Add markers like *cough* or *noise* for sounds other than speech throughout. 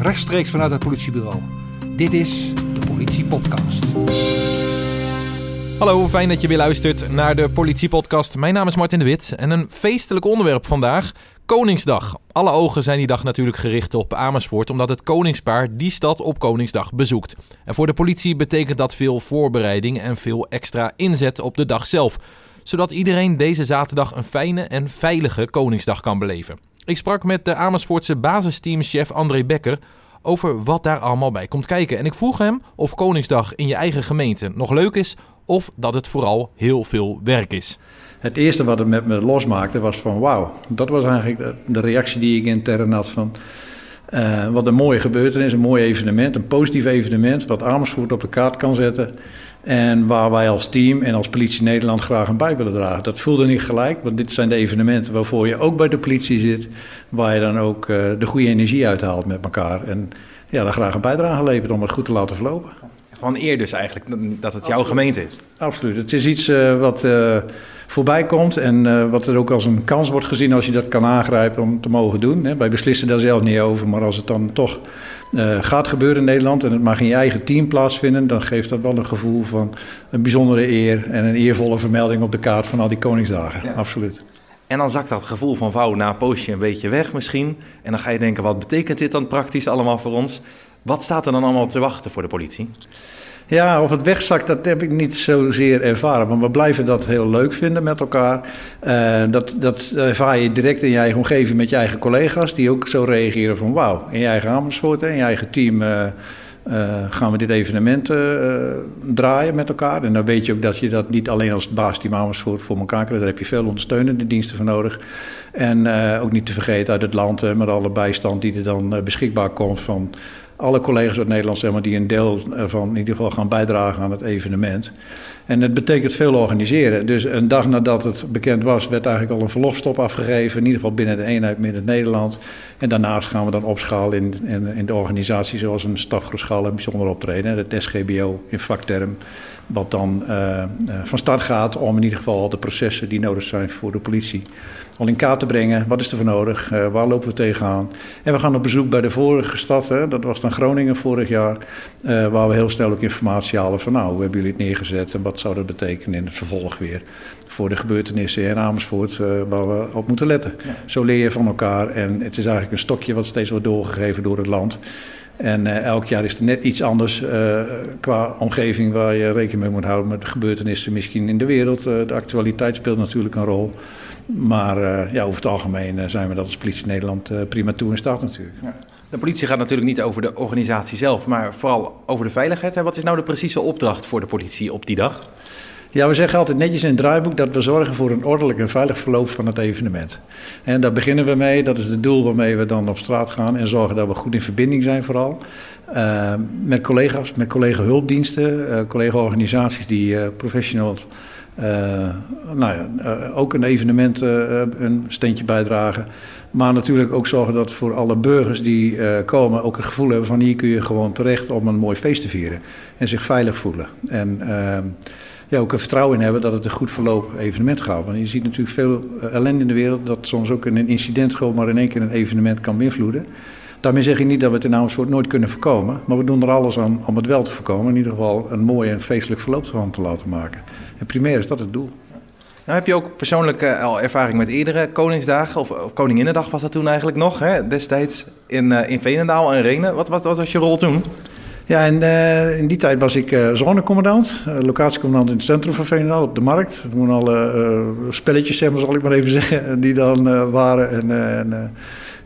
rechtstreeks vanuit het politiebureau. Dit is de Politie Podcast. Hallo, fijn dat je weer luistert naar de Politiepodcast. Mijn naam is Martin de Wit en een feestelijk onderwerp vandaag: Koningsdag. Alle ogen zijn die dag natuurlijk gericht op Amersfoort, omdat het Koningspaar die stad op Koningsdag bezoekt. En voor de politie betekent dat veel voorbereiding en veel extra inzet op de dag zelf, zodat iedereen deze zaterdag een fijne en veilige Koningsdag kan beleven. Ik sprak met de Amersfoortse basisteamchef André Becker over wat daar allemaal bij komt kijken. En ik vroeg hem of Koningsdag in je eigen gemeente nog leuk is of dat het vooral heel veel werk is. Het eerste wat het met me losmaakte was van wauw. Dat was eigenlijk de reactie die ik intern had van... Uh, wat een mooie gebeurtenis, een mooi evenement, een positief evenement... wat Amersfoort op de kaart kan zetten... En waar wij als team en als politie Nederland graag een bij willen dragen. Dat voelde niet gelijk, want dit zijn de evenementen waarvoor je ook bij de politie zit. Waar je dan ook uh, de goede energie uithaalt met elkaar. En ja, daar graag een bijdrage levert om het goed te laten verlopen. Van eer dus eigenlijk, dat het jouw gemeente is. Absoluut. Het is iets uh, wat uh, voorbij komt en wat er ook als een kans wordt gezien als je dat kan aangrijpen om te mogen doen. Hè. Wij beslissen daar zelf niet over, maar als het dan toch gaat gebeuren in Nederland en het mag in je eigen team plaatsvinden, dan geeft dat wel een gevoel van een bijzondere eer en een eervolle vermelding op de kaart van al die Koningsdagen. Ja. Absoluut. En dan zakt dat gevoel van vouw na een poosje een beetje weg misschien. En dan ga je denken, wat betekent dit dan praktisch allemaal voor ons? Wat staat er dan allemaal te wachten voor de politie? Ja, of het wegzakt, dat heb ik niet zozeer ervaren. Maar we blijven dat heel leuk vinden met elkaar. Uh, dat, dat ervaar je direct in je eigen omgeving met je eigen collega's... die ook zo reageren van wauw, in je eigen Amersfoort, in je eigen team... Uh, uh, gaan we dit evenement draaien met elkaar. En dan weet je ook dat je dat niet alleen als baasteam Amersfoort voor elkaar krijgt. Daar heb je veel ondersteunende diensten voor nodig. En ook niet te vergeten uit het land met alle bijstand die er dan beschikbaar komt van alle collega's uit Nederland zeg maar, die een deel van in ieder geval gaan bijdragen aan het evenement. En het betekent veel organiseren. Dus een dag nadat het bekend was, werd eigenlijk al een verlofstop afgegeven. In ieder geval binnen de eenheid Midden-Nederland. En daarnaast gaan we dan opschalen in, in, in de organisatie, zoals een stafgroepschaal en bijzonder optreden. Het SGBO in vakterm. Wat dan uh, van start gaat om in ieder geval de processen die nodig zijn voor de politie al in kaart te brengen. Wat is er voor nodig? Uh, waar lopen we tegenaan? En we gaan op bezoek bij de vorige stad, hè, dat was dan Groningen vorig jaar, waar we heel snel ook informatie halen van nou, hoe hebben jullie het neergezet en wat zou dat betekenen in het vervolg weer voor de gebeurtenissen in Amersfoort uh, waar we op moeten letten. Ja. Zo leer je van elkaar en het is eigenlijk een stokje wat steeds wordt doorgegeven door het land. En uh, elk jaar is er net iets anders uh, qua omgeving waar je rekening mee moet houden met de gebeurtenissen misschien in de wereld. De actualiteit speelt natuurlijk een rol. Maar ja, over het algemeen zijn we dat als politie Nederland prima toe in staat natuurlijk. Ja. De politie gaat natuurlijk niet over de organisatie zelf, maar vooral over de veiligheid. En wat is nou de precieze opdracht voor de politie op die dag? Ja, we zeggen altijd netjes in het draaiboek dat we zorgen voor een ordelijk en veilig verloop van het evenement. En daar beginnen we mee, dat is het doel waarmee we dan op straat gaan en zorgen dat we goed in verbinding zijn vooral. Uh, met collega's, met collega-hulpdiensten, uh, collega-organisaties die uh, professionals uh, nou ja, ook een evenement een steentje bijdragen. Maar natuurlijk ook zorgen dat voor alle burgers die komen ook een gevoel hebben van hier kun je gewoon terecht om een mooi feest te vieren. En zich veilig voelen. En ehm, ja, ook een vertrouwen in hebben dat het een goed verloop evenement gaat. Want je ziet natuurlijk veel ellende in de wereld dat soms ook een incident gewoon maar in één keer een evenement kan beïnvloeden. Daarmee zeg ik niet dat we het in Amersfoort nooit kunnen voorkomen. Maar we doen er alles aan om het wel te voorkomen. In ieder geval een mooi en feestelijk verloop te laten maken. En primair is dat het doel. Nou, heb je ook persoonlijk uh, al ervaring met eerdere Koningsdagen? Of, of Koninginnedag was dat toen eigenlijk nog, hè? destijds in, in Veenendaal en Renen. Wat, wat, wat was je rol toen? Ja, en uh, in die tijd was ik uh, zonecommandant, uh, locatiecommandant in het centrum van Veenendaal op de markt. Toen alle spelletjes, zeg zal ik maar even *laughs* zeggen, die dan waren. En, en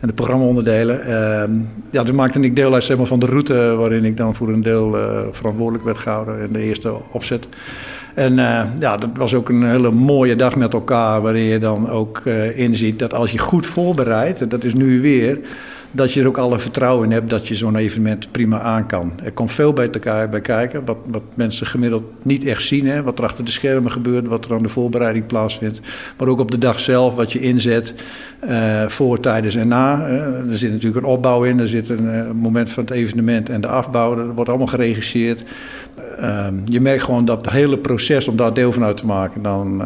en de programmaonderdelen. Uh, ja, toen maakte ik deel uit zeg maar, van de route waarin ik dan voor een deel verantwoordelijk werd gehouden in de eerste opzet. En ja, dat was ook een hele mooie dag met elkaar, waarin je dan ook inziet dat als je goed voorbereidt, en dat is nu weer, dat je er ook alle vertrouwen in hebt dat je zo'n evenement prima aan kan. Er komt veel bij elkaar bij kijken, wat, wat mensen gemiddeld niet echt zien. Hè? Wat er achter de schermen gebeurt, wat er aan de voorbereiding plaatsvindt. Maar ook op de dag zelf, wat je inzet uh, voor, tijdens en na. Uh, er zit natuurlijk een opbouw in, er zit een uh, moment van het evenement en de afbouw. Dat wordt allemaal geregisseerd. Ehm, je merkt gewoon dat het hele proces om daar deel van uit te maken... dan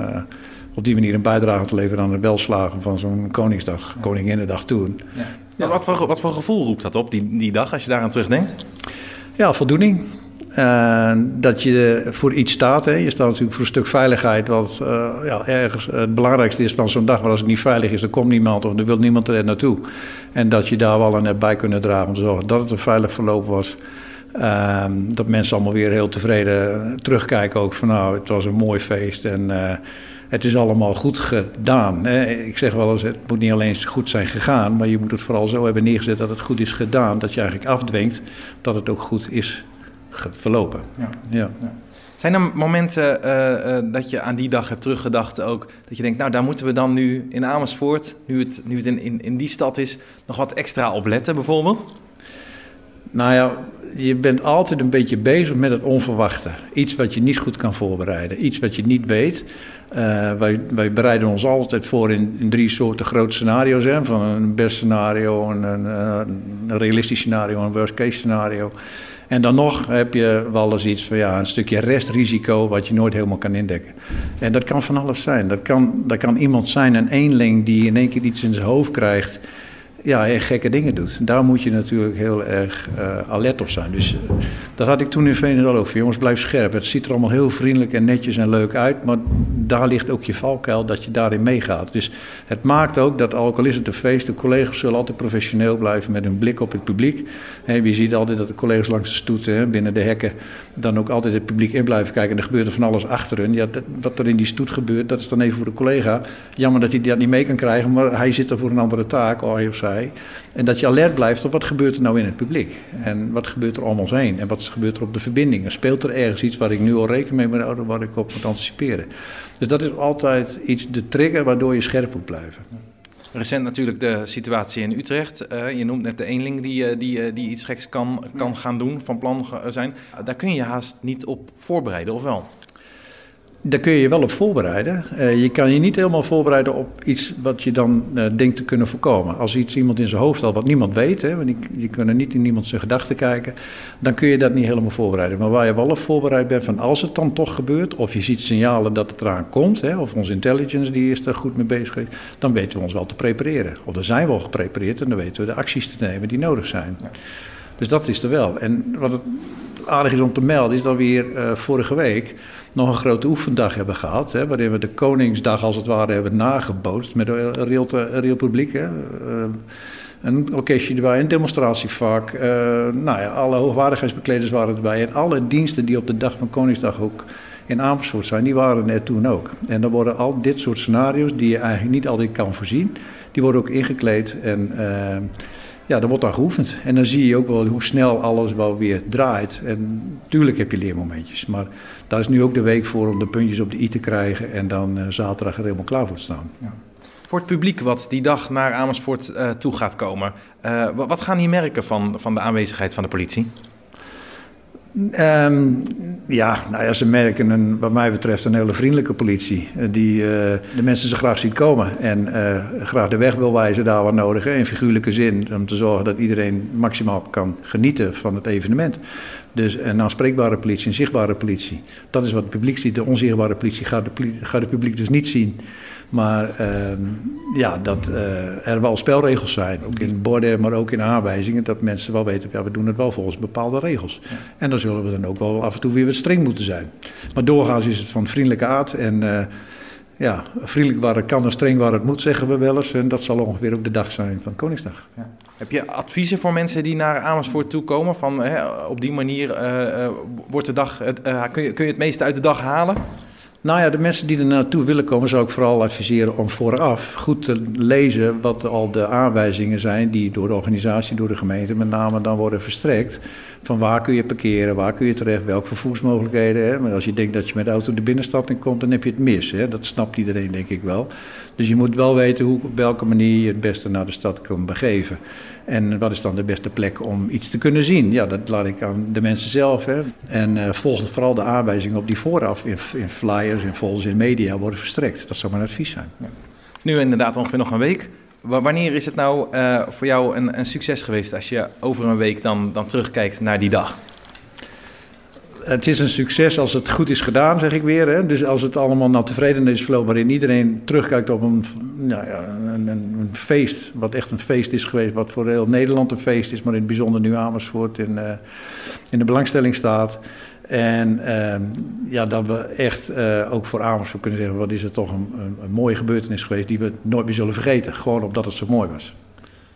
op die manier een bijdrage te leveren aan het welslagen van zo'n Koningsdag. Koninginnedag toen... Ja Wat, wat, voor, wat voor gevoel roept dat op, die, die dag, als je daaraan terugdenkt? Ja, voldoening. Uh, dat je voor iets staat. Hè. Je staat natuurlijk voor een stuk veiligheid. Wat uh, ja, ergens het belangrijkste is van zo'n dag. Maar als het niet veilig is, dan komt niemand of er wil niemand er naartoe. En dat je daar wel een bij kunnen dragen om te zorgen dat het een veilig verloop was. Uh, dat mensen allemaal weer heel tevreden terugkijken. Ook van nou, het was een mooi feest. En het is allemaal goed gedaan. Hè. Ik zeg wel eens, het moet niet alleen goed zijn gegaan. Maar je moet het vooral zo hebben neergezet dat het goed is gedaan. Dat je eigenlijk afdwingt dat het ook goed is verlopen. Ja. Ja. ja. Zijn er momenten uh, uh, dat je aan die dag hebt teruggedacht ook, dat je denkt, nou daar moeten we dan nu in Amersfoort, nu het, nu het in, in, in die stad is, nog wat extra op letten bijvoorbeeld? Nou ja, je bent altijd een beetje bezig met het onverwachte. Iets wat je niet goed kan voorbereiden, iets wat je niet weet. Uh, wij, wij, bereiden ons altijd voor in, drie soorten grote scenario's. Hè, van een best scenario, een, een, een realistisch scenario, een worst case scenario. En dan nog heb je wel eens iets van ja, een stukje restrisico wat je nooit helemaal kan indekken. En dat kan van alles zijn. Dat kan, dat kan iemand zijn, een eenling die in één keer iets in zijn hoofd krijgt ja, gekke dingen doet. Daar moet je natuurlijk heel erg uh, alert op zijn. Dus uh, dat had ik toen in Veenendaal ook van. Jongens, blijf scherp. Het ziet er allemaal heel vriendelijk en netjes en leuk uit. Maar daar ligt ook je valkuil dat je daarin meegaat. Dus het maakt ook dat, al is het een feest... de collega's zullen altijd professioneel blijven met hun blik op het publiek. Je ziet altijd dat de collega's langs de stoeten, binnen de hekken... dan ook altijd het publiek in blijven kijken. En er gebeurt er van alles achter hun. Ja, dat, wat er in die stoet gebeurt, dat is dan even voor de collega. Jammer dat hij dat niet mee kan krijgen, maar hij zit er voor een andere taak, hij En dat je alert blijft op wat gebeurt er nou in het publiek. En wat gebeurt er om ons heen. En wat gebeurt er op de verbindingen. Speelt er ergens iets waar ik nu al rekening mee moet houden, waar ik op moet anticiperen. Dus dat is altijd iets, de trigger waardoor je scherp moet blijven. Recent natuurlijk de situatie in Utrecht. Uh, je noemt net de eenling die, uh, die, uh, die iets geks kan, kan gaan doen, van plan zijn. daar kun je haast niet op voorbereiden, of wel? Daar kun je je wel op voorbereiden. Uh, je kan je niet helemaal voorbereiden op iets wat je dan uh, denkt te kunnen voorkomen. Als iets iemand in zijn hoofd had wat niemand weet, hè, want je kunt niet in iemand zijn gedachten kijken, dan kun je dat niet helemaal voorbereiden. Maar waar je wel op voorbereid bent van als het dan toch gebeurt, of je ziet signalen dat het eraan komt, hè, of onze intelligence die is er goed mee bezig, dan weten we ons wel te prepareren. Of dan zijn we al geprepareerd en dan weten we de acties te nemen die nodig zijn. Dus dat is er wel. En wat het aardig is om te melden, is dat we hier uh, vorige week nog een grote oefendag hebben gehad. Hè, waarin we de Koningsdag als het ware hebben nagebootst met een reëel, reëel publiek. Hè. Uh, een orkestje erbij, een demonstratievak. Uh, nou ja, alle hoogwaardigheidsbekleders waren erbij. En alle diensten die op de dag van Koningsdag ook in Amersfoort zijn, die waren er toen ook. En dan worden al dit soort scenario's, die je eigenlijk niet altijd kan voorzien, die worden ook ingekleed. En ja, er wordt dan geoefend. En dan zie je ook wel hoe snel alles wel weer draait. En natuurlijk heb je leermomentjes. Maar daar is nu ook de week voor om de puntjes op de i te krijgen. En dan uh, zaterdag er helemaal klaar voor te staan. Ja. Voor het publiek wat die dag naar Amersfoort uh, toe gaat komen. Uh, wat gaan die merken van, van de aanwezigheid van de politie? Um, ja, nou ja, ze merken wat mij betreft een hele vriendelijke politie. Die uh, de mensen ze graag ziet komen en uh, graag de weg wil wijzen daar waar nodig. In figuurlijke zin, om te zorgen dat iedereen maximaal kan genieten van het evenement. Dus een aanspreekbare politie, een zichtbare politie. Dat is wat het publiek ziet. De onzichtbare politie gaat de, gaat het publiek dus niet zien. Maar uh, ja, dat uh, er wel spelregels zijn, ook in borden, maar ook in aanwijzingen, dat mensen wel weten, ja, we doen het wel volgens bepaalde regels. Ja. En dan zullen we dan ook wel af en toe weer wat streng moeten zijn. Maar doorgaans is het van vriendelijke aard en uh, ja, vriendelijk waar het kan en streng waar het moet, zeggen we wel eens. En dat zal ongeveer ook de dag zijn van Koningsdag. Ja. Heb je adviezen voor mensen die naar Amersfoort toe komen? Van, hè, op die manier wordt de dag, kun, je, kun je het meeste uit de dag halen? Nou ja, de mensen die er naartoe willen komen, zou ik vooral adviseren om vooraf goed te lezen wat al de aanwijzingen zijn die door de organisatie, door de gemeente met name dan worden verstrekt. Van waar kun je parkeren, waar kun je terecht, welke vervoersmogelijkheden. Hè? Maar als je denkt dat je met de auto de binnenstad in komt, dan heb je het mis. Hè? Dat snapt iedereen, denk ik wel. Dus je moet wel weten hoe, op welke manier je het beste naar de stad kan begeven. En wat is dan de beste plek om iets te kunnen zien? Ja, dat laat ik aan de mensen zelf. Hè. En uh, volg vooral de aanwijzingen op die vooraf in, flyers, in folders, in media worden verstrekt. Dat zou mijn advies zijn. Ja. Nu inderdaad ongeveer nog een week. Wanneer is het nou uh, voor jou een, een, succes geweest als je over een week dan, dan terugkijkt naar die dag? het is een succes als het goed is gedaan, zeg ik weer. Hè? Dus als het allemaal naar tevredenheid is verlopen, waarin iedereen terugkijkt op een, nou ja, een, een, feest, wat echt een feest is geweest, wat voor heel Nederland een feest is, maar in het bijzonder nu Amersfoort in, uh, in de belangstelling staat. En uh, ja, dat we echt uh, ook voor Amersfoort kunnen zeggen, wat is het toch een, een, een mooie gebeurtenis geweest die we nooit meer zullen vergeten. Gewoon omdat het zo mooi was.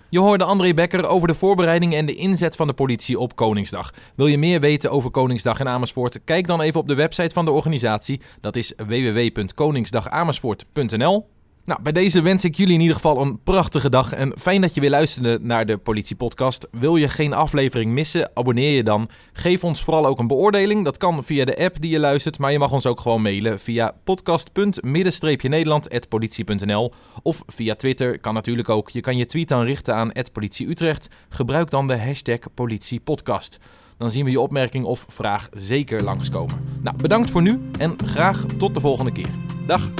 Je hoorde André Becker over de voorbereiding en de inzet van de politie op Koningsdag. Wil je meer weten over Koningsdag in Amersfoort? Kijk dan even op de website van de organisatie. Dat is www.koningsdagamersfoort.nl. Nou, bij deze wens ik jullie in ieder geval een prachtige dag en fijn dat je weer luisterde naar de Politiepodcast. Wil je geen aflevering missen? Abonneer je dan. Geef ons vooral ook een beoordeling. Dat kan via de app die je luistert, maar je mag ons ook gewoon mailen via podcast.midden-nederland.politie.nl of via Twitter kan natuurlijk ook. Je kan je tweet dan richten aan @politieutrecht. Gebruik dan de hashtag politiepodcast. Dan zien we je opmerking of vraag zeker langskomen. Nou, bedankt voor nu en graag tot de volgende keer. Dag!